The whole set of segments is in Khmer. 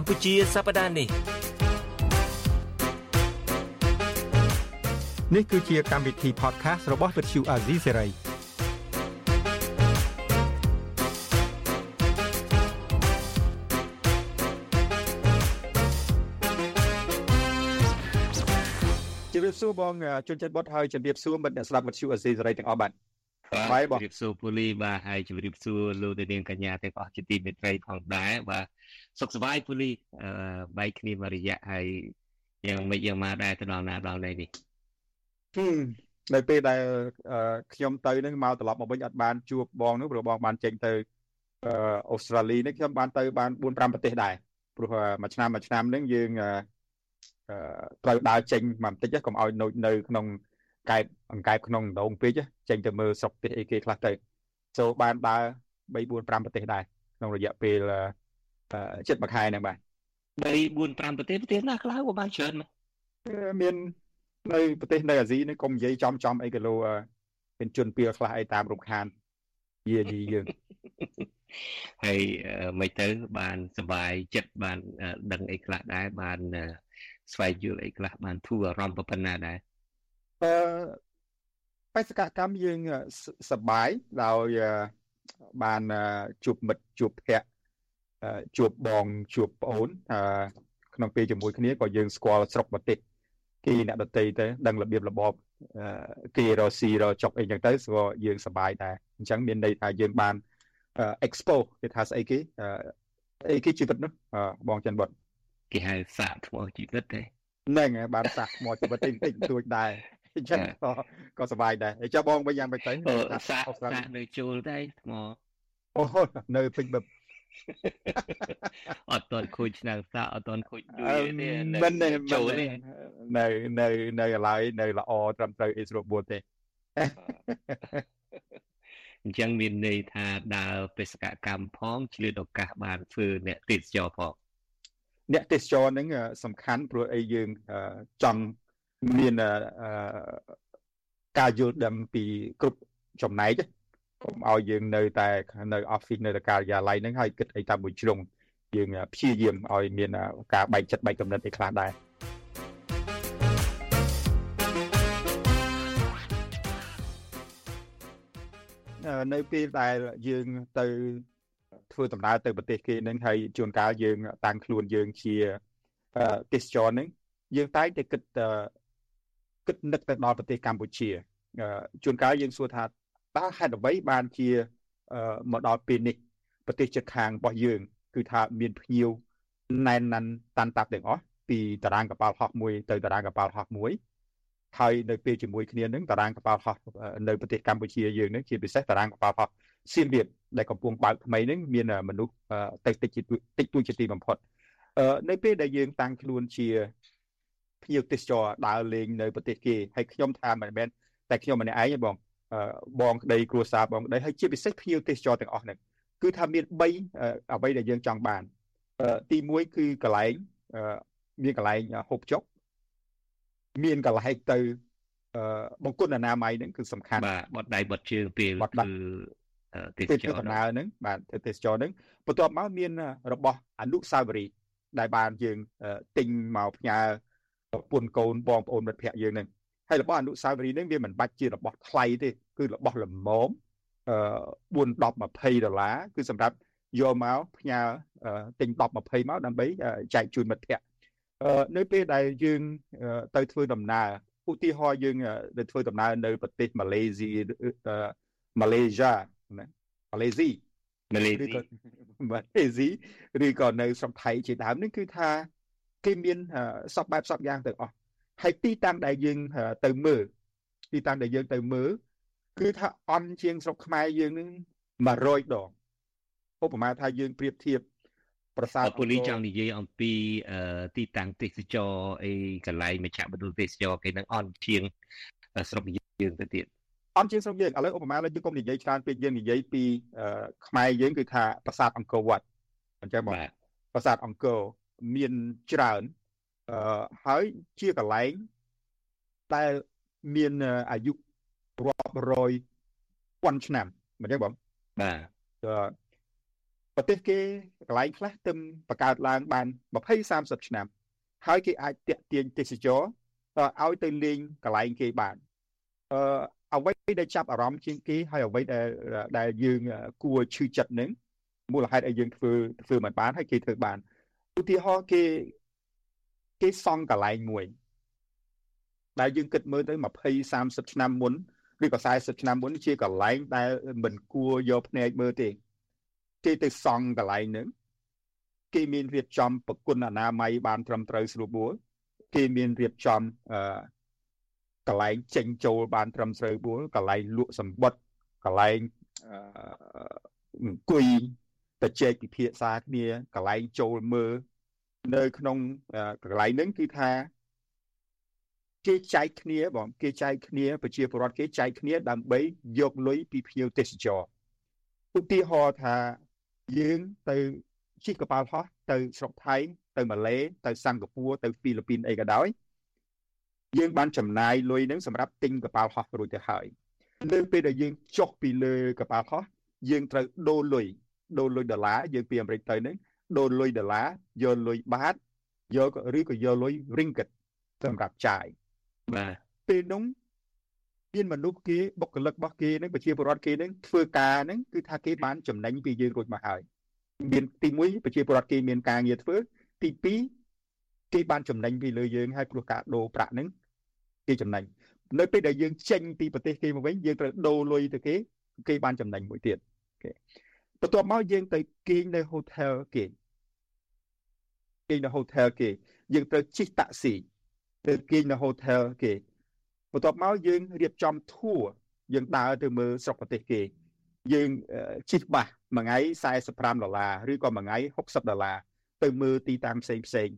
កម្ពុជាសប្តាហ៍នេះនេះគឺជាកម្មវិធី podcast របស់ Vuthu Azizi Serai ជម្រាបសួរបងជនចិត្តបុតហើយជម្រាបសួរមិត្តអ្នកស្ដាប់ Vuthu Azizi Serai ទាំងអស់បាទ បាទជម្រាបសួរពូលីបាទហើយជម្រាបសួរលោកនាងកញ្ញាទាំងអស់ជាទីមេត្រីផងដែរបាទសុខសប្បាយពូលីអឺបែកគ្នាមួយរយៈហើយយ៉ាងមិនយ៉ាងមកដែរទៅដល់ណាដល់ណីនេះនៅពេលដែលខ្ញុំទៅនឹងមកត្រឡប់មកវិញអត់បានជួបបងនោះព្រោះបងបានចេញទៅអូស្ត្រាលីនេះខ្ញុំបានទៅបាន4 5ប្រទេសដែរព្រោះមួយឆ្នាំមួយឆ្នាំហ្នឹងយើងត្រូវដើរចេញមកបន្តិចកុំឲ្យនៅនៅក្នុង កែបអង្កែបក្នុងដងពេកចេញទៅមើលស្រុកប្រទេសអីគេខ្លះទៅចូលបានដើរ3 4 5ប្រទេសដែរក្នុងរយៈពេលជិតមួយខែហ្នឹងបាទ3 4 5ប្រទេសប្រទេសណាខ្លះក៏បានច្រើនមាននៅប្រទេសនៅអាស៊ីនេះកុំនិយាយចំចំអីគីឡូមានជនពៀលខ្លះអីតាមរំខានយាយីយើងហើយមិនទៅបានសុបាយចិត្តបានដឹងអីខ្លះដែរបានស្វែងយល់អីខ្លះបានធូរអារម្មណ៍ប៉ុណ្ណាដែរ អឺបេសកកម្មយើងសបាយដោយបានជួបមិត្តជួបភ័ក្រជួបបងជួបប្អូនក្នុងពេលជាមួយគ្នាក៏យើងស្គាល់ស្រុកប្រទេសគេអ្នកដតីទៅដឹងរបៀបរបបគេរកស៊ីរកចុកអីចឹងទៅក៏យើងសប្បាយដែរអញ្ចឹងមានន័យថាយើងបាន expo គេថាស្អីគេអីគេជីវិតនោះបងចិនបុតគេហៅសាកថ្មជីវិតទេហ្នឹងហើយបានសាកថ្មជីវិតតិចតិចទួចដែរ អញ្ចឹងក៏ក៏សប្បាយដែរហើយចុះបងវិញយ៉ាងម៉េចទៅសាកសាកនៅជួលដែរថ្មអូនៅពេញបិបអត់តន់ខូចឆ្នាំសាអត់តន់ខូចដួយទេមិនចូលទេនៅនៅនៅឡើយនៅល្អត្រឹមត្រូវអីស្រួលបួនទេអញ្ចឹងមានន័យថាដើរបេសកកម្មផងឆ្លៀតឱកាសបានធ្វើអ្នកទេសចរផងអ្នកទេសចរហ្នឹងសំខាន់ព្រោះអីយើងចង់ មានការយល់ដឹងពីគ្រប់ចំណែកកុំឲ្យយើងនៅតែនៅ office នៅតែការិយាល័យហ្នឹងហើយគិតអីតាមមួយជ្រុងយើងព្យាយាមឲ្យមានការបែកចិត្តបែកកំណត់អីខ្លះដែរនៅពេលដែលយើងទៅធ្វើដំណើរទៅប្រទេសគេនឹងហើយជួនកាលយើងតាំងខ្លួនយើងជាទេសចរនឹងយើងតែងតែគិត គិតនឹកទៅដល់ប្រទេសកម្ពុជាជួនកាលយើងសួរថាតើហេតុអ្វីបានជាមកដល់ពេលនេះប្រទេសជិតខាងរបស់យើង គឺថាមានភ្ញៀវណែនណាន់តាន់តាប់ទាំងអស់ពីតារាងកប៉ាល់ហោះមួយទៅតារាងកប៉ាល់ហោះមួយហើយនៅពេលជាមួយគ្នានឹងតារាងកប៉ាល់ហោះនៅប្រទេសកម្ពុជាយើងនឹងជាពិសេសតារាងកប៉ាល់ហោះសៀមរាបដែលកំពុងបើកថ្មីនឹងមានមនុស្សតិចតិចតិចតួចជាទីបំផុតនៅពេលដែលយើងតាំងខ្លួនជា ភ្ញៀវទេសចរដើរលេងនៅប្រទេសគេហើយខ្ញុំថាមិនមែនតែខ្ញុំម្នាក់ឯងទេបងបងក្តីគ្រួសារបងក្តីហើយជាពិសេសភ្ញៀវទេសចរទាំងអស់ហ្នឹងគឺថាមាន3អ្វីដែលយើងចង់បានទី1គឺកន្លែងមានកន្លែងហូបចុកមានកន្លែងទៅបង្គន់អនាម័យហ្នឹងគឺសំខាន់បាទបត់ដៃបត់ជើងពេលគឺទេសចរដំណើរហ្នឹងបាទទេសចរហ្នឹងបន្ទាប់មកមានរបស់អនុសាវរីយ៍ដែលបានយើងទិញមកផ្ញើ ប្រពន្ធកូនបងប្អូនមិត្តភ័ក្តិយើងហ្នឹងហើយរបស់អនុស្សាវរីយ៍នេះវាមិនបាច់ជារបស់ថ្លៃទេគឺរបស់ល្មមអឺ4 10 20ដុល្លារគឺសម្រាប់យកមកផ្ញើទិញ10 20មកដើម្បីចែកជូនមិត្តភ័ក្តិនៅពេលដែលយើងទៅធ្វើដំណើរឧទាហរណ៍យើងទៅធ្វើដំណើរនៅប្រទេសម៉ាឡេស៊ីម៉ាឡេស៊ីណាម៉ាឡេស៊ីម៉ាឡេស៊ីម៉ាឡេស៊ីឬក៏នៅស្រុកថៃជាដើមនេះគឺថា គេមានសពបែបសពយ៉ាងទាំងអស់ហើយទីតាំងដែលយើងទៅមើលទីតាំងដែលយើងទៅមើលគឺថាអន់ជាងស្រុកខ្មែរយើងនឹង100ដងឧបមាថាយើងប្រៀបធៀបប្រាសាទពូលីចង់និយាយអំពីទីតាំងទេសចរអីកន្លែងមជ្ឈមណ្ឌលទេសចរគេនឹងអន់ជាងស្រុកយើងទៅទៀតអន់ជាងស្រុកយើងឥឡូវឧបមាយើងកុំនិយាយច្រើនពេកយើងនិយាយពីខ្មែរយើងគឺថាប្រាសាទអង្គរវត្តអញ្ចឹងមកប្រាសាទអង្គរ មានច្រើនអឺហើយជាកន្លែងដែលមានអាយុរាប់រយពាន់ឆ្នាំមិនទេបងបាទប្រទេសគេកន្លែងខ្លះទឹមបង្កើតឡើងបាន20 30ឆ្នាំ ហើយគេអាចតាក់ទាញទេសចរឲ្យទៅលេងកន្លែងគេបានអឺអ្វីដែលចាប់អារម្មណ៍ជាងគេហើយអ្វីដែលដែលយើងគួរឈឺចិត្តនឹងមូលហេតុឲ្យយើងធ្វើធ្វើមិនបានហើយគេធ្វើបាន ឧទាហរណ៍គេគេសង់កន្លែងមួយ ដែលយើងគិតមើលទៅ20 30ឆ្នាំមុនឬក៏40ឆ្នាំមុនជាកន្លែងដែលមិនគួរយកភ្នែកមើលទេគេទៅសង់កន្លែងហ្នឹងគេមានរៀបចំប្រគុណអនាម័យបានត្រឹមត្រូវស្រួលបួលគេមានរៀបចំអឺកន្លែងចេញចូលបានត្រឹមត្រូវបួលកន្លែងលក់សម្បត្តិកន្លែងអង្គុយ ទៅជែកពិភាក្សាគ្នាកន្លែងចូលមើលនៅក្នុងកន្លែងហ្នឹងគឺថាគេចែកគ្នាបងគេចែកគ្នាប្រជាពលរដ្ឋគេចែកគ្នាដើម្បីយកលុយពីភ្ញៀវទេសចរឧទាហរណ៍ថាយើងទៅជិះកប៉ាល់ហោះទៅស្រុកថៃទៅម៉ាឡេទៅសិង្ហបុរីទៅហ្វីលីពីនអីក៏ដោយយើងបានចំណាយលុយនឹងសម្រាប់ទិញកប៉ាល់ហោះរួចទៅហើយនៅពេលដែលយើងចុះពីលើកប៉ាល់ហោះយើងត្រូវដូរលុយ ដូរលុយដុល្លារយើងពីអាមេរិកទៅនឹងដូរលុយដុល្លារយកលុយបាតយកឬក៏យកលុយ ringgit សម្រាប់ចាយបាទពេលនោះមានមនុស្សគេបុគ្គលិករបស់គេនឹងប្រជាពលរដ្ឋគេនឹងធ្វើការនឹងគឺថាគេបានចំណេញពីយើងរួចមកហើយមានទី1ប្រជាពលរដ្ឋគេមានការងារធ្វើទី2គេបានចំណេញពីលើយើងហើយព្រោះការដូរប្រាក់ហ្នឹងគេចំណេញនៅពេលដែលយើងចេញពីប្រទេសគេមកវិញយើងត្រូវដូរលុយទៅគេគេបានចំណេញមួយទៀតអូខេ បន្ទាប់មកយើងទៅគេងនៅ hotel គេគេងនៅ hotel គេយើងត្រូវជិះតាក់ស៊ីទៅគេងនៅ hotel គេបន្ទាប់មកយើងរៀបចំ tour យើងដើរទៅមើលស្រុកប្រទេសគេ យើងជិះបាសមួយថ្ងៃ45ដុល្លារឬក៏មួយថ្ងៃ60ដុល្លារទៅមើលទីតាំងផ្សេងផ្សេង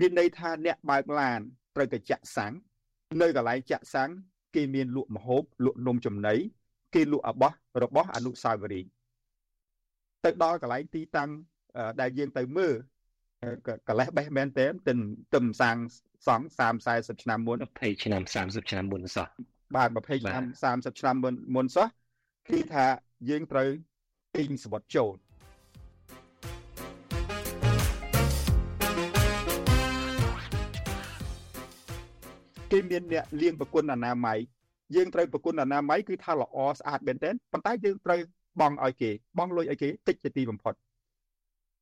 មានន័យថាអ្នកបើកឡានត្រូវតែចាក់សាំងនៅកន្លែងចាក់សាំងគេមានលក់ម្ហូបលក់នំចំណីគេលក់អបោះរបស់អនុស្សាវរីយ៍ ទៅដល់កន្លែងទីតាំងដែលយើងទៅមើលកលេសបេះមែនតើទឹមទឹមសាងសង់30 40ឆ្នាំមុន20ឆ្នាំ30ឆ្នាំមុនសោះបាទ20ឆ្នាំ30ឆ្នាំមុនមុនសោះគឺថាយើងត្រូវទិញសវត្តចូលគេមានអ្នកលៀងប្រគុណអនាម័យយើងត្រូវប្រគុណអនាម័យគឺថាល្អស្អាតមែនទែនប៉ុន្តែយើងត្រូវ បង់ឲ្យគេបង់លុយឲ្យគេតិចជាទីបំផុត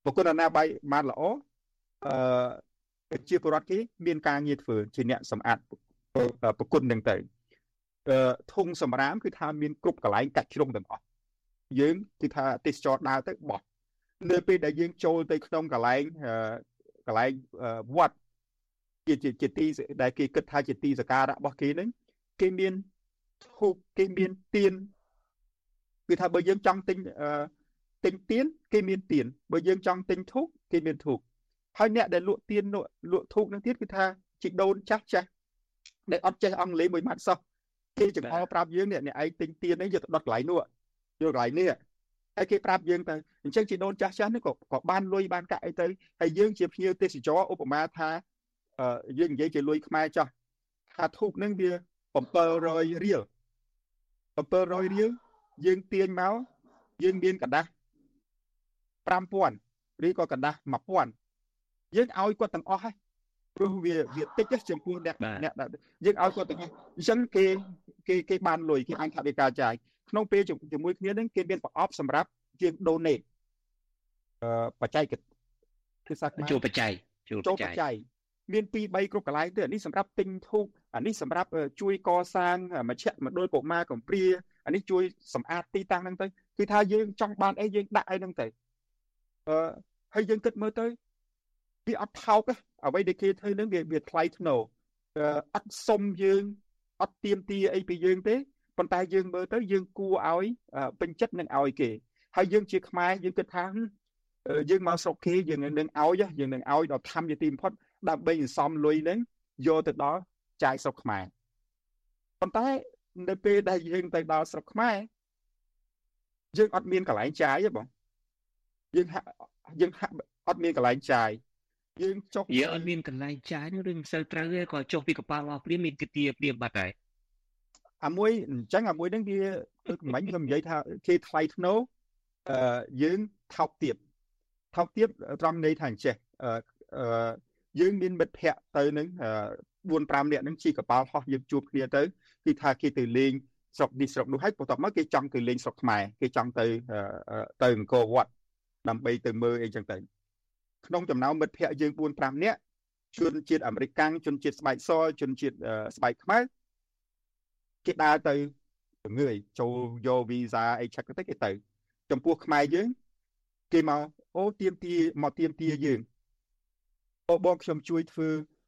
ប្រគុណអនាម័យបានល្អអឺជាពលរដ្ឋគេ មានការងារធ្វើជាអ្នកសម្អាតប្រគុណនឹងទៅធុងសម្រាមគឺថាមានគ្រប់កន្លែងកាច់ជ្រុងទាំងអស់យើងគឺថាទេសចរដើរទៅបោះនៅពេលដែលយើងចូលទៅក្នុងកន្លែងកន្លែងវត្តជាជាទីដែលគេគិតថាជាទីសក្ការៈរបស់គេហ្នឹងគេមានធូបគេមានទៀន គឺថាបើយើងចង់ទិញទិញទៀនគេមានទៀនបើយើងចង់ទិញធូបគេមានធូបហើយអ្នកដែលលក់ទៀនលក់ធូបនឹងទៀតគឺថាជីដូនចាស់ចាស់ដែលអត់ចេះអង់គ្លេសមួយម៉ាត់សោះគេចង្អល់ប្រាប់យើងនេះអ្នកឯងទិញទៀននេះយកទៅដុតកន្លែងនោះយកកន្លែងនេះហើយគេប្រាប់យើងទៅអញ្ចឹងជីដូនចាស់ចាស់នេះក៏ក៏បានលុយបានកាក់អីទៅហើយយើងជាភ្ញៀវទេសចរឧបមាថាយើងនិយាយជាលុយខ្មែរចាស់ថាធូបនឹងវា700រៀល700រៀល យើងទាញមកយើងមានកដាស់5000ឬក៏កដាស់1000យើងឲ្យគាត់ទាំងអស់ហើយព្រោះវាវាតិចចំពោះអ្នកអ្នកយើងឲ្យគាត់ទាំងអស់អញ្ចឹងគេគេគេបានលុយគេអាចថាវាការចាយក្នុងពេលជាមួយគ្នានឹងគេមានប្រអប់សម្រាប់ជាង donate អឺបច្ចេកគឺសាចូលបច្ច័យចូលបច្ច័យ មាន2 3គ្រប់កន្លែងទៀតអានេះសម្រាប់ទិញធូបអានេះសម្រាប់ជួយកសាងមជ្ឈមណ្ឌលកុមារកំព្រាអានេះជួយសម្អាតទីតាំងហ្នឹងទៅគឺថាយើងចង់បានអីយើងដាក់អីហ្នឹងទៅអឺហើយយើងគិតមើលទៅវាអត់ថោកអ្វីដែលគេធ្វើហ្នឹងវាវាថ្លៃថ្នូរអត់សុំយើងអត់ទៀមទាអីពីយើងទេប៉ុន្តែយើងមើលទៅយើងគួរឲ្យពេញចិត្តនឹងឲ្យគេហើយយើងជាខ្មែរយើងគិតថាយើងមកស្រុកគេយើងនឹងឲ្យយើងនឹងឲ្យដល់ធម្មជាទីបំផុត ដើម្បីសន្សំលុយហ្នឹងយកទៅដល់ចាយស្រុកខ្មែរប៉ុន្តែនៅពេលដែលយើងទៅដល់ស្រុកខ្មែរយើងអត់មានកន្លែងចាយទេបងយើងហាក់យើងហាក់អត់មានកន្លែងចាយយើងចុះយើងអត់មានកន្លែងចាយនោះឬមិនសូវត្រូវទេក៏ចុះពីកប៉ាល់អស់ព្រាមមានគទាព្រាមបាត់ហើយអាមួយអញ្ចឹងអាមួយហ្នឹងវាមិញខ្ញុំនិយាយថាគេថ្លៃធ្នូអឺយើងថោកទាបថោកទាបត្រង់ន័យថាអញ្ចេះអឺ យើងមានមិត្តភ័ក្តិទៅនឹង4 5នាក់នឹងជិះកប៉ាល់ហោះយើងជួបគ្នាទៅគឺថាគេទៅលេងស្រុកនេះស្រុកនោះហើយបន្ទាប់មកគេចង់ទៅលេងស្រុកខ្មែរគេចង់ទៅទៅអង្គរវត្តដើម្បីទៅមើលអីចឹងទៅក្នុងចំណោមមិត្តភ័ក្តិយើង4 5នាក់ជនជាតិអាមេរិកកាំងជនជាតិស្បែកសជនជាតិស្បែកខ្មែរគេដើរទៅងឿយចូលយកវីសាអីឆឹកទៅគេទៅចំពោះខ្មែរយើងគេមកអូទៀមទាមកទៀមទាយើងអូ បងខ្ញុំជួយធ្វើ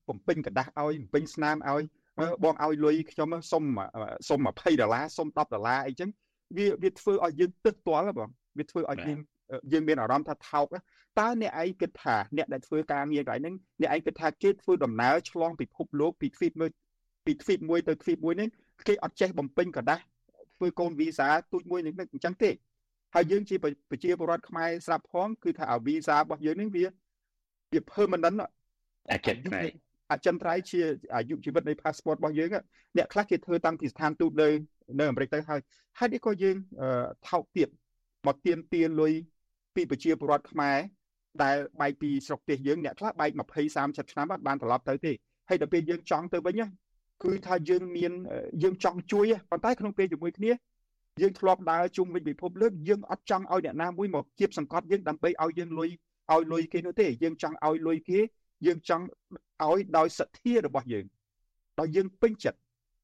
បំពេញกระดาษឲ្យបំពេញស្នាមឲ្យបងឲ្យលុយខ្ញុំសុំសុំ20ដុល្លារសុំ10ដុល្លារអីចឹងវាវាធ្វើឲ្យយើងទឹកទាល់បងវាធ្វើឲ្យយើងយើងមានអារម្មណ៍ថាថោកតើអ្នកឯងគិតថាអ្នកដែលធ្វើការងារកន្លែងហ្នឹងអ្នកឯងគិតថាគេធ្វើដំណើរឆ្លងពិភពលោកពីទ្វីបមួយពីទ្វីបមួយទៅទ្វីបមួយនេះគេអត់ចេះបំពេញกระดาษធ្វើកូនវីសាទូចមួយនឹងអញ្ចឹងទេហើយយើងជាប្រជាពលរដ្ឋខ្មែរស្រាប់ផងគឺថាអាវីសារបស់យើងនេះវា វា permanent អចិន្ត្រៃយ៍អចិន្ត្រៃយ៍ជាអាយុជីវិតនៃ passport របស់យើងអ្នកខ្លះគេធ្វើតាំងពីស្ថានទូតនៅនៅអាមេរិកទៅហើយហើយនេះក៏យើងថោកទៀតមកទៀមទាលុយពីប្រជាពលរដ្ឋខ្មែរដែលបែកពីស្រុកទេសយើងអ្នកខ្លះបែក20 30ឆ្នាំបាត់បានត្រឡប់ទៅទេហើយដល់ពេលយើងចង់ទៅវិញគឺថាយើងមានយើងចង់ជួយប៉ុន្តែក្នុងពេលជាមួយគ្នាយើងធ្លាប់ដើរជុំវិញពិភពលោកយើងអត់ចង់ឲ្យអ្នកណាមួយមកគៀបសង្កត់យើងដើម្បីឲ្យយើងលុយ ឲ្យលុយគេនោះទេយើងចង់ឲ្យលុយគេយើងចង់ឲ្យដោយសទ្ធារបស់យើងដោយយើងពេញចិត្ត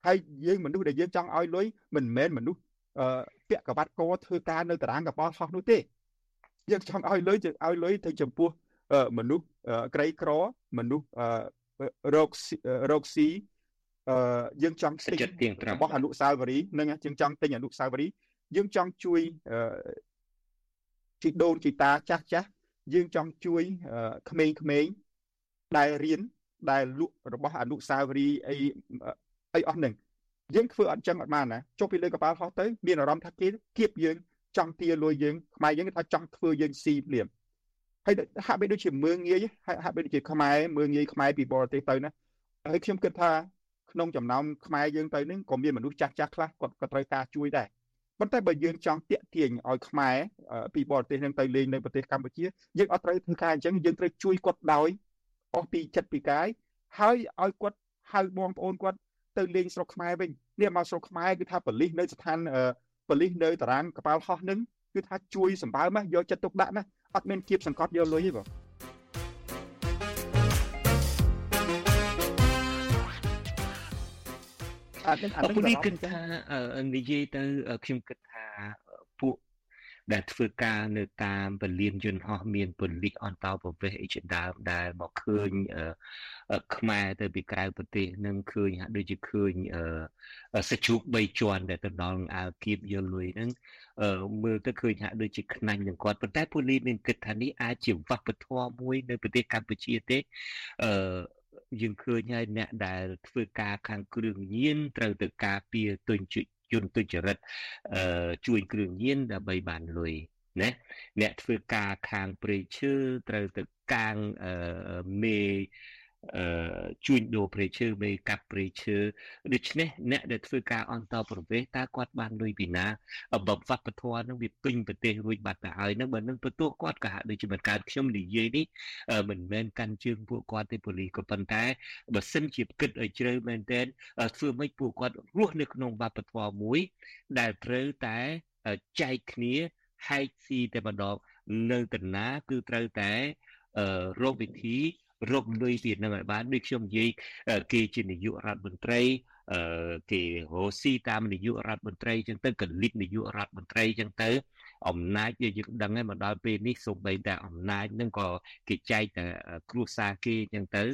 ហើយយើងមនុស្សដែលយើងចង់ឲ្យលុយមិនមែនមនុស្សអឺពាក់កបាត់កធ្វើការនៅតារាងកបោហោះនោះទេយើងចង់ឲ្យលុយឲ្យលុយទៅចំពោះមនុស្សក្រីក្រមនុស្សរោគរោគស៊ីអឺយើងចង់ទិញរបស់អនុសាវរីយ៍នឹងយើងចង់ទិញអនុសាវរីយ៍យើងចង់ជួយអឺជីដូនជីតាចាស់ចាស់ យើងចង់ជួយក្មេងៗដែលរៀនដែលលក់របស់អនុសាវរីយ៍អីអីអស់ហ្នឹងយើងធ្វើអត់ចឹងអត់បានណាចុះពីលើកប៉ាល់ហោះទៅមានអារម្មណ៍ថាគេគៀបយើងចង់ទាលួយយើងខ្មែរយើងថាចង់ធ្វើយើងស៊ីភ្លាមហើយហាក់បីដូចជាមើងងាយហាក់បីដូចជាខ្មែរមើងងាយខ្មែរពីបរទេសទៅណាហើយខ្ញុំគិតថាក្នុងចំណោមខ្មែរយើងទៅនេះក៏មានមនុស្សចាស់ចាស់ខ្លះគាត់ក៏ត្រូវការជួយដែរ ប៉ុន្តែបើយើងចង់តាក់ទាញឲ្យខ្មែរពីបរទេសនឹងទៅលេងនៅប្រទេសកម្ពុជាយើងអត់ត្រូវធ្វើការអញ្ចឹងយើងត្រូវជួយគាត់ដោយអស់ពីចិត្តពីកាយហើយឲ្យគាត់ហៅបងប្អូនគាត់ទៅលេងស្រុកខ្មែរវិញនេះមកស្រុកខ្មែរគឺថាបលិសនៅស្ថានបលិសនៅតារាងកប៉ាល់ហោះនឹងគឺថាជួយសម្បើមយកចិត្តទុកដាក់ណាអត់មានគៀបសង្កត់យកលុយទេបង អានេះអានេះគិតថានិយាយទៅខ្ញុំគិតថាពួកដែលធ្វើការនៅតាមពលានយន្តហោះមានពលិកអន្តោប្រវេសន៍អីជាដើមដែលមកឃើញខ្មែរទៅពីក្រៅប្រទេសនឹងឃើញហាក់ដូចជាឃើញសាជូក3ជាន់ដែលទៅដល់អាគៀបយកលុយហ្នឹងមើលទៅឃើញហាក់ដូចជាខ្នាញ់នឹងគាត់ប៉ុន្តែពូលីមានគិតថានេះអាចជាវប្បធម៌មួយនៅប្រទេសកម្ពុជាទេអឺ យើងឃើញហើយអ្នកដែលធ្វើការខាងគ្រឿងញៀនត្រូវទៅការពារទុញ្ញយន្តទុច្ចរិតអឺជួយគ្រឿងញៀនដើម្បីបានលុយណាអ្នកធ្វើការខាងព្រៃឈើត្រូវទៅកាងអឺមេអឺ ជួញដូរព្រៃឈើមេកាប់ព្រៃឈើដូច្នេះអ្នកដែលធ្វើការអន្តរប្រវេសតើគាត់បានលុយពីណាបបវប្បធម៌នឹងវាពេញប្រទេសរួចបាត់ទៅហើយនឹងបើនឹងបន្ទោសគាត់ក៏ហាក់ដូចជាមិនកើតខ្ញុំនិយាយនេះមិនមែនកាន់ជើងពួកគាត់ទេប៉ូលីសក៏ប៉ុន្តែបើសិនជាគិតឲ្យជ្រៅមែនទែនធ្វើម៉េចពួកគាត់រស់នៅក្នុងវប្បធម៌មួយ ដែលត្រូវតែចែកគ្នាហែកស៊ីតែម្ដងនៅតាណាគឺត្រូវតែរកវិធី រកលុយទៀតនឹងឲ្យបានដូចខ្ញុំនិយាយគេជានាយករដ្ឋមន្ត្រីអឺគេរស់ស៊ីតាមនាយករដ្ឋមន្ត្រីចឹងទៅកលិតនាយករដ្ឋមន្ត្រីចឹងទៅអំណាចយើងដឹងហើយមកដល់ពេលនេះសូម្បីតែអំណាចនឹងក៏គេចែកតែគ្រួសារគេចឹងទៅ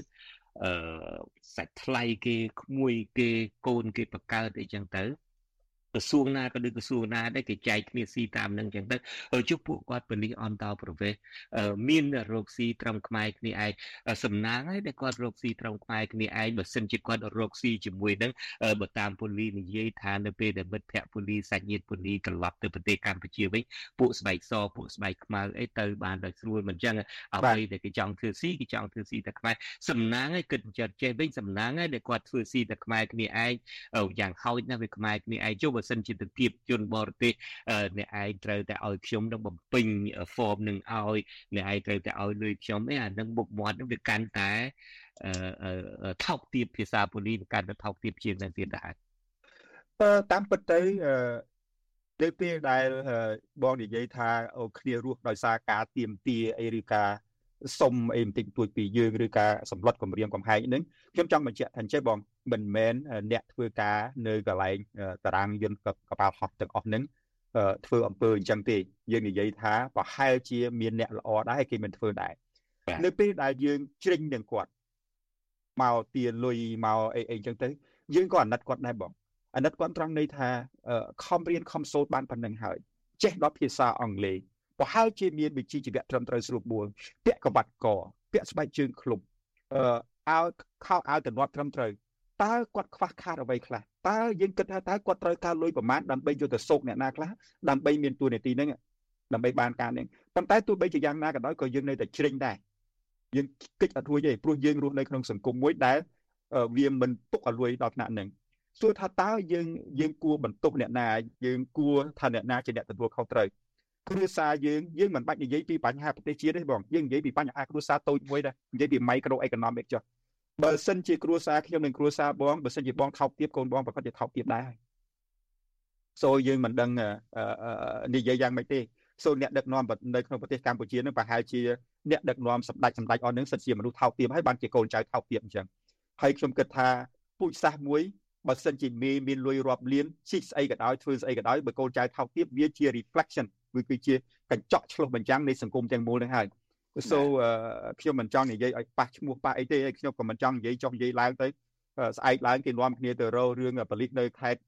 អឺសាច់ថ្លៃគេក្មួយគេកូនគេបកើតអីចឹងទៅ ក្រសួងណាក៏ដូចក្រសួងណាដែរគេចែកគ្នាស៊ីតាមនឹងចឹងទៅជុះពួកគាត់បលិសអន្តោប្រវេសមានរោគស៊ីត្រឹមខ្មែរគ្នាឯងសំណាងហើយដែលគាត់រោគស៊ីត្រឹមខ្មែរគ្នាឯងបើសិនជាគាត់រោគស៊ីជាមួយនឹងបើតាមពូលីនិយាយថានៅពេលដែលមិត្តភ័ក្តិពូលីសាច់ញាតិពូលីត្រឡប់ទៅប្រទេសកម្ពុជាវិញពួកស្បែកសពួកស្បែកខ្មៅអីទៅបានដោយស្រួលមិនចឹងអ្វីដែលគេចង់ធ្វើស៊ីគេចង់ធ្វើស៊ីតែខ្មែរសំណាងហើយគិតចិត្តចេះវិញសំណាងហើយដែលគាត់ធ្វើស៊ីតែខ្មែរគ្នាឯងយ៉ាងហោចណាស់វាខ្មែរគ្នាឯងចុះបើសិនជាទៅគៀបជនបរទេសអ្នកឯងត្រូវតែឲ្យខ្ញុំនឹងបំពេញ form នឹងឲ្យអ្នកឯងត្រូវតែឲ្យលុយខ្ញុំឯអានឹងមុខមាត់នឹងវាកាន់តែថោកទាបភាសាប៉ូលីសកាន់តែថោកទាបជាងនឹងទៀតដែរតាមពិតទៅនៅពេលដែលបងនិយាយថាអូគ្នារស់ដោយសារការទៀមទាអីឬការ សុំអីបន្តិចបន្តួចពីយើងឬការសម្លុតគម្រាមកំហែងហ្នឹងខ្ញុំចង់បញ្ជាក់ថាអញ្ចឹងបងមិនមែនអ្នកធ្វើការនៅកន្លែងតារាងយន្តកប៉ាល់ហោះទាំងអស់ហ្នឹងធ្វើអំពើអញ្ចឹងទេយើងនិយាយថាប្រហែលជាមានអ្នកល្អដែរគេមិនធ្វើដែរនៅពេលដែលយើងជ្រិញនឹងគាត់មកទាលុយមកអីអីអញ្ចឹងទៅយើងក៏អាណិតគាត់ដែរបងអាណិតគាត់ត្រង់ន័យថាខំរៀនខំសូត្របានប៉ុណ្្នឹងហើយចេះដល់ភាសាអង់គ្លេស ប្រហែលជាមានវិជ្ជាជីវៈត្រឹមត្រូវស្រួលបួលពាក់កបាត់កពាក់ស្បែកជើងឃ្លុំអឺអាវខោអាវតំណត់ត្រឹមត្រូវតើគាត់ខ្វះខាតអ្វីខ្លះតើយើងគិតថាតើគាត់ត្រូវការលុយប្រមាណដើម្បីយកទៅសោកអ្នកណាខ្លះដើម្បីមានទួនាទីហ្នឹងដើម្បីបានការនេះប៉ុន្តែទោះបីជាយ៉ាងណាក៏ដោយក៏យើងនៅតែជ្រិញដែរយើងគិតអត់រួចទេព្រោះយើងរស់នៅក្នុងសង្គមមួយដែលវាមិនទុកឲ្យលួយដល់ថ្នាក់ហ្នឹងសួរថាតើយើងយើងគួរបន្ទប់អ្នកណាយើងគួរថាអ្នកណាជាអ្នកទទួលខុសត្រូវ គ្រួសារយើងយើងមិនបាច់និយាយពីបញ្ហាប្រទេសជាតិទេបងយើងនិយាយពីបញ្ហាគ្រួសារតូចមួយដែរនិយាយពី micro economic ចុះបើសិនជាគ្រួសារខ្ញុំនិងគ្រួសារបងបើសិនជាបងថោកទាបកូនបងប្រកាសជាថោកទាបដែរហើយសូយើងមិនដឹងនិយាយយ៉ាងម៉េចទេសូអ្នកដឹកនាំនៅក្នុងប្រទេសកម្ពុជានឹងប្រហែលជាអ្នកដឹកនាំសម្ដេចសម្ដេចអស់នឹងសិតជាមនុស្សថោកទាបហើយបានជាកូនចៅថោកទាបអញ្ចឹងហើយខ្ញុំគិតថាពូជសាសន៍មួយ បើសិនជាមេមានលុយរាប់លានជីកស្អីក៏ដោយធ្វើស្អីក៏ដោយបើកូនចៅថោកទាបវាជា reflection វាគឺជាកញ្ចក់ឆ្លុះបញ្ចាំងនៃសង្គមទាំងមូលនឹងហើយ so ខ្ញុំមិនចង់និយាយឲ្យប៉ះឈ្មោះប៉ះអីទេខ្ញុំក៏មិនចង់និយាយចុះនិយាយឡើងទៅស្អែកឡើងគេនាំគ្នាទៅរករឿងប៉លិសនៅខេត្ត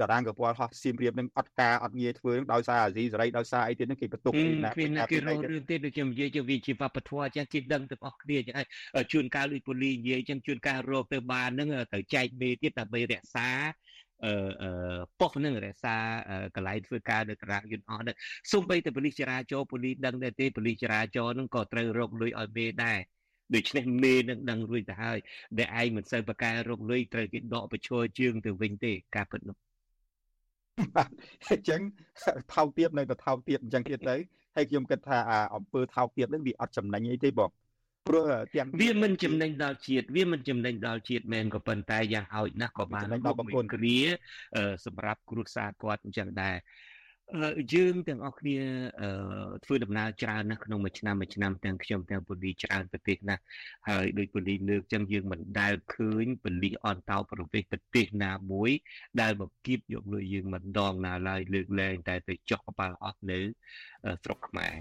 តារាងកពណ៌ហោះសៀមរាបនឹងអត់ការអត់ងារធ្វើនឹងដោយសារអាស៊ីសេរីដោយសារអីទៀតនឹងគេបន្ទុកពីណាគេគេរករឿងទៀតដូចខ្ញុំនិយាយជាវិជាវប្បធម៌អញ្ចឹងគេដឹងទាំងអស់គ្នាអញ្ចឹងហើយជួនកាលដូចពូលីនិយាយអញ្ចឹងជួនកាលរកទៅបាននឹងទៅចែកមេទៀតដើម្បីរក្សាអឺប៉ុស្តិ៍នឹងរក្សាកន្លែងធ្វើការនៅតារាងយន្តអស់ហ្នឹងសូម្បីតែប៉ូលីសចរាចរណ៍ប៉ូលីសដឹងដែរទេប៉ូលីសចរាចរណ៍ហ្នឹងក៏ត្រូវរកលុយឲ្យមេដែរដូច្នេះមេនឹងដឹងរួចទៅហើយដែលឯងមិនសូវប្រកែរកលុយត្រូវគេដកបញ្ឈរជើងទៅវិញទេការពិតនោះ អញ្ចឹងថោកទៀតនៅតែថោកទៀតអញ្ចឹងទៀតទៅហើយខ្ញុំគិតថាអាអំពើថោកទៀតហ្នឹងវាអត់ចំណេញអីទេបងព្រោះទាំងវាមិនចំណេញដល់ជាតិវាមិនចំណេញដល់ជាតិមែនក៏ប៉ុន្តែយ៉ាងហោចណាស់ក៏បានដល់បងប្អូនគ្រាសម្រាប់គ្រួសារគាត់អញ្ចឹងដែរ យើងទាំងអស់គ្នាធ្វើដំណើរច្រើនណាស់ក្នុងមួយឆ្នាំមួយឆ្នាំទាំងខ្ញុំទាំងពូលីច្រើនប្រទេសណាស់ហើយដោយពូលីលើកចឹងយើងមិនដែលឃើញពូលីអន្តោប្រវេសន៍ប្រទេសណាមួយ ដែលមកគៀបយកលុយយើងមិនដងណាឡើយលើកលែងតែទៅចុះកប៉ាល់អស់នៅស្រុកខ្មែរ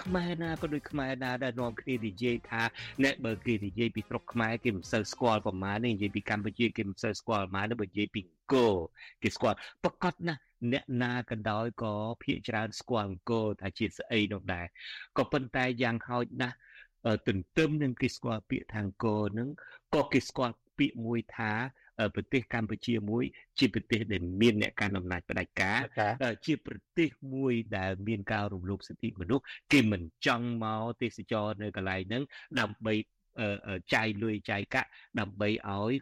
ខ្មែរណាក៏ដូចខ្មែរណាដែលនាំគ្នានិយាយថាអ្នកបើគេនិយាយពីស្រុកខ្មែរគេមិនសូវស្គាល់ប្រមាណទេនិយាយពីកម្ពុជាគេមិនសូវស្គាល់ប្រមាណទេបើនិយាយពីអង្គរគេស្គាល់ប្រកាសណាស់អ្នកណាក៏ដោយក៏ភាកច្រើនស្គាល់អង្គរថាជាស្អីនោះដែរក៏ប៉ុន្តែយ៉ាងហោចណាស់ទន្ទឹមនឹងគេស្គាល់ពាក្យថាអង្គរនឹងក៏គេស្គាល់ពាក្យមួយថា ប្រទេសកម្ពុជាមួយ ជាប្រទេសដែលមានអ្នកកាន់អំណាចផ្ដាច់ការជាប្រទេសមួយដែលមានការរំលោភសិទ្ធិមនុស្សគេមិនចង់មកទេសចរនៅកន្លែងហ្នឹងដើម្បី ចាយលុយចាយកាក់ដើម្បីឲ្យ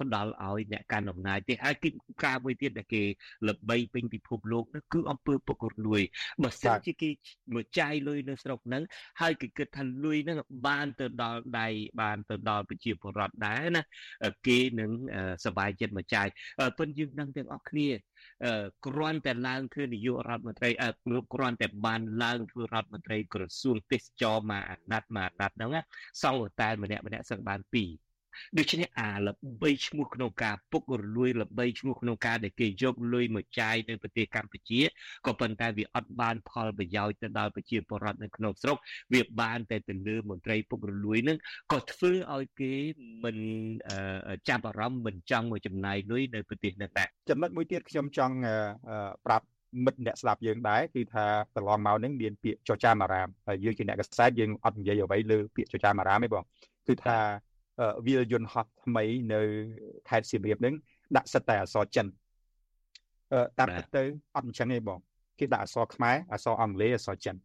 ផ្ដល់ឲ្យអ្នកកាន់អំណាចទេហើយគឺការមួយទៀតដែលគេល្បីពេញពិភពលោកនោះគឺអំពើពុករលួយបើសិនជាគេមកចាយលុយនៅស្រុកហ្នឹងហើយគេគិតថាលុយហ្នឹងបានទៅដល់ដៃបានទៅដល់ប្រជាពលរដ្ឋដែរណាគេនឹងសบายចិត្តមកចាយប៉ុន្តែយើងដឹងទាំងអស់គ្នា គ្រាន់តែឡើងធ្វើនាយករដ្ឋមន្ត្រីគ្រាន់តែបានឡើងធ្វើរដ្ឋមន្ត្រីក្រសួងទេសចរមកអាណត្តិមកអាណត្តិហ្នឹងសង្ឃតែម្នាក់ម្នាក់សឹងបាន2 ដូច្នេះអាល្បីឈ្មោះក្នុងការពុករលួយល្បីឈ្មោះក្នុងការដែលគេយកលុយមកចាយនៅប្រទេសកម្ពុជាក៏ប៉ុន្តែវាអត់បានផលប្រយោជន៍ទៅដល់ប្រជាពលរដ្ឋនៅក្នុងស្រុកវាបានតែទៅលើមន្ត្រីពុករលួយនឹងក៏ធ្វើឲ្យគេមិនចាប់អារម្មណ៍មិនចង់មកចំណាយលុយនៅប្រទេសនោះដែរចំណុចមួយទៀតខ្ញុំចង់ប្រាប់មិត្តអ្នកស្ដាប់យើងដែរគឺថាកន្លងមកនឹងមានពាក្យចចាមអារាមហើយយើងជាអ្នកកសែតយើងអត់និយាយអ្វីលើពាក្យចចាមអារាមទេបងគឺថា វាលយន្តហោះថ្មីនៅខេត្តសៀមរាបនឹងដាក់សិតតែអក្សរចិនអឺតាមពិតទៅអត់អញ្ចឹងទេបងគេដាក់អក្សរខ្មែរអក្សរអង់គ្លេសអក្សរចិន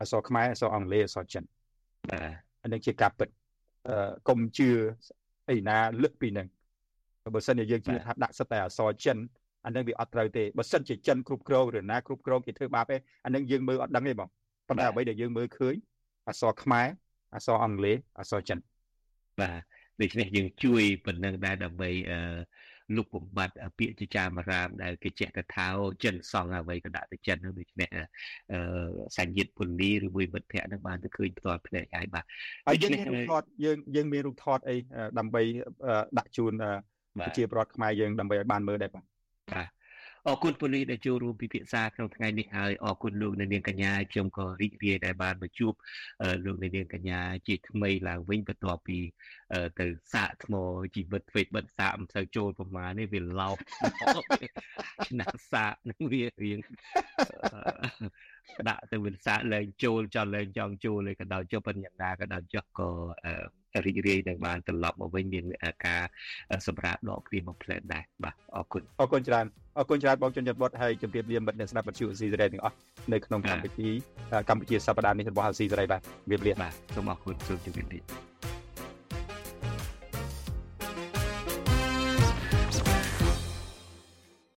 អក្សរខ្មែរអក្សរអង់គ្លេសអក្សរចិនបាទអានឹងជាការពិតអឺកុំជឿអីណាលើសពីនឹងបើសិនជាយើងជឿថាដាក់សិតតែអសរចិនអានឹងវាអត់ត្រូវទេបើសិនជាចិនគ្រប់គ្រងឬណាគ្រប់គ្រងគេធ្វើបាបទេអានឹងយើងមើលអត់ដឹងទេបងប៉ុន្តែអ្វីដែលយើងមើលឃើញអសរខ្មែរអសរអង់គ្លេសអសរចិនបាទ ដូច្នេះយើងជួយប៉ុណ្ណឹងដែរដើម្បីអឺលុបបំបត្តិពាក្យចចាមរាមដែលគេចេះតែថាចិនសង់អ្វីក៏ដាក់ទៅចិននោះដូច្នេះអឺសញ្ញិតពន្លីឬមួយមិត្តភ័ក្ដិនឹងបានទៅឃើញផ្ទាល់ភ្នែកហើយបាទហើយយើងមានរូបថតយើងយើងមានរូបថតអីដើម្បីដាក់ជូនប្រជាពលរដ្ឋខ្មែរយើងដើម្បីឲ្យបានមើលដែរបាទបាទ អរគុណពូលីដែលចូលរួមពិភាក្សាក្នុងថ្ងៃនេះហើយអរគុណលោកនាងកញ្ញាខ្ញុំក៏រីករាយដែលបានមកជួបលោកនាងកញ្ញាជាថ្មីឡើងវិញបន្ទាប់ពីទៅសាកថ្មជីវិតធ្វើបិទសាកមិនសូវចូលប្រមាណនេះវាឡោកឆ្នាំសាកនឹងវារៀង ដាក់ទៅវិសាលែងចូលចង់លែងចង់ចូលឯក៏ដល់ចុះប៉ុណ្ណឹងយ៉ាងណាក៏ដល់ចុះក៏រីករាយនឹងបានត្រឡប់មកវិញមានការសម្រាប់ដកគ្នាមកផ្លែដែរបាទអរគុណអរគុណច្រើនអរគុណច្រើនបងជនជាតិវត្តហើយជម្រាបលាមិត្តអ្នកស្ដាប់វិទ្យុអស៊ីសេរីទាំងអស់នៅក្នុងកម្មវិធីកម្ពុជាសប្តាហ៍នេះរបស់អស៊ីសេរីបាទជម្រាបលាបាទសូមអរគុណសូមជម្រាបលា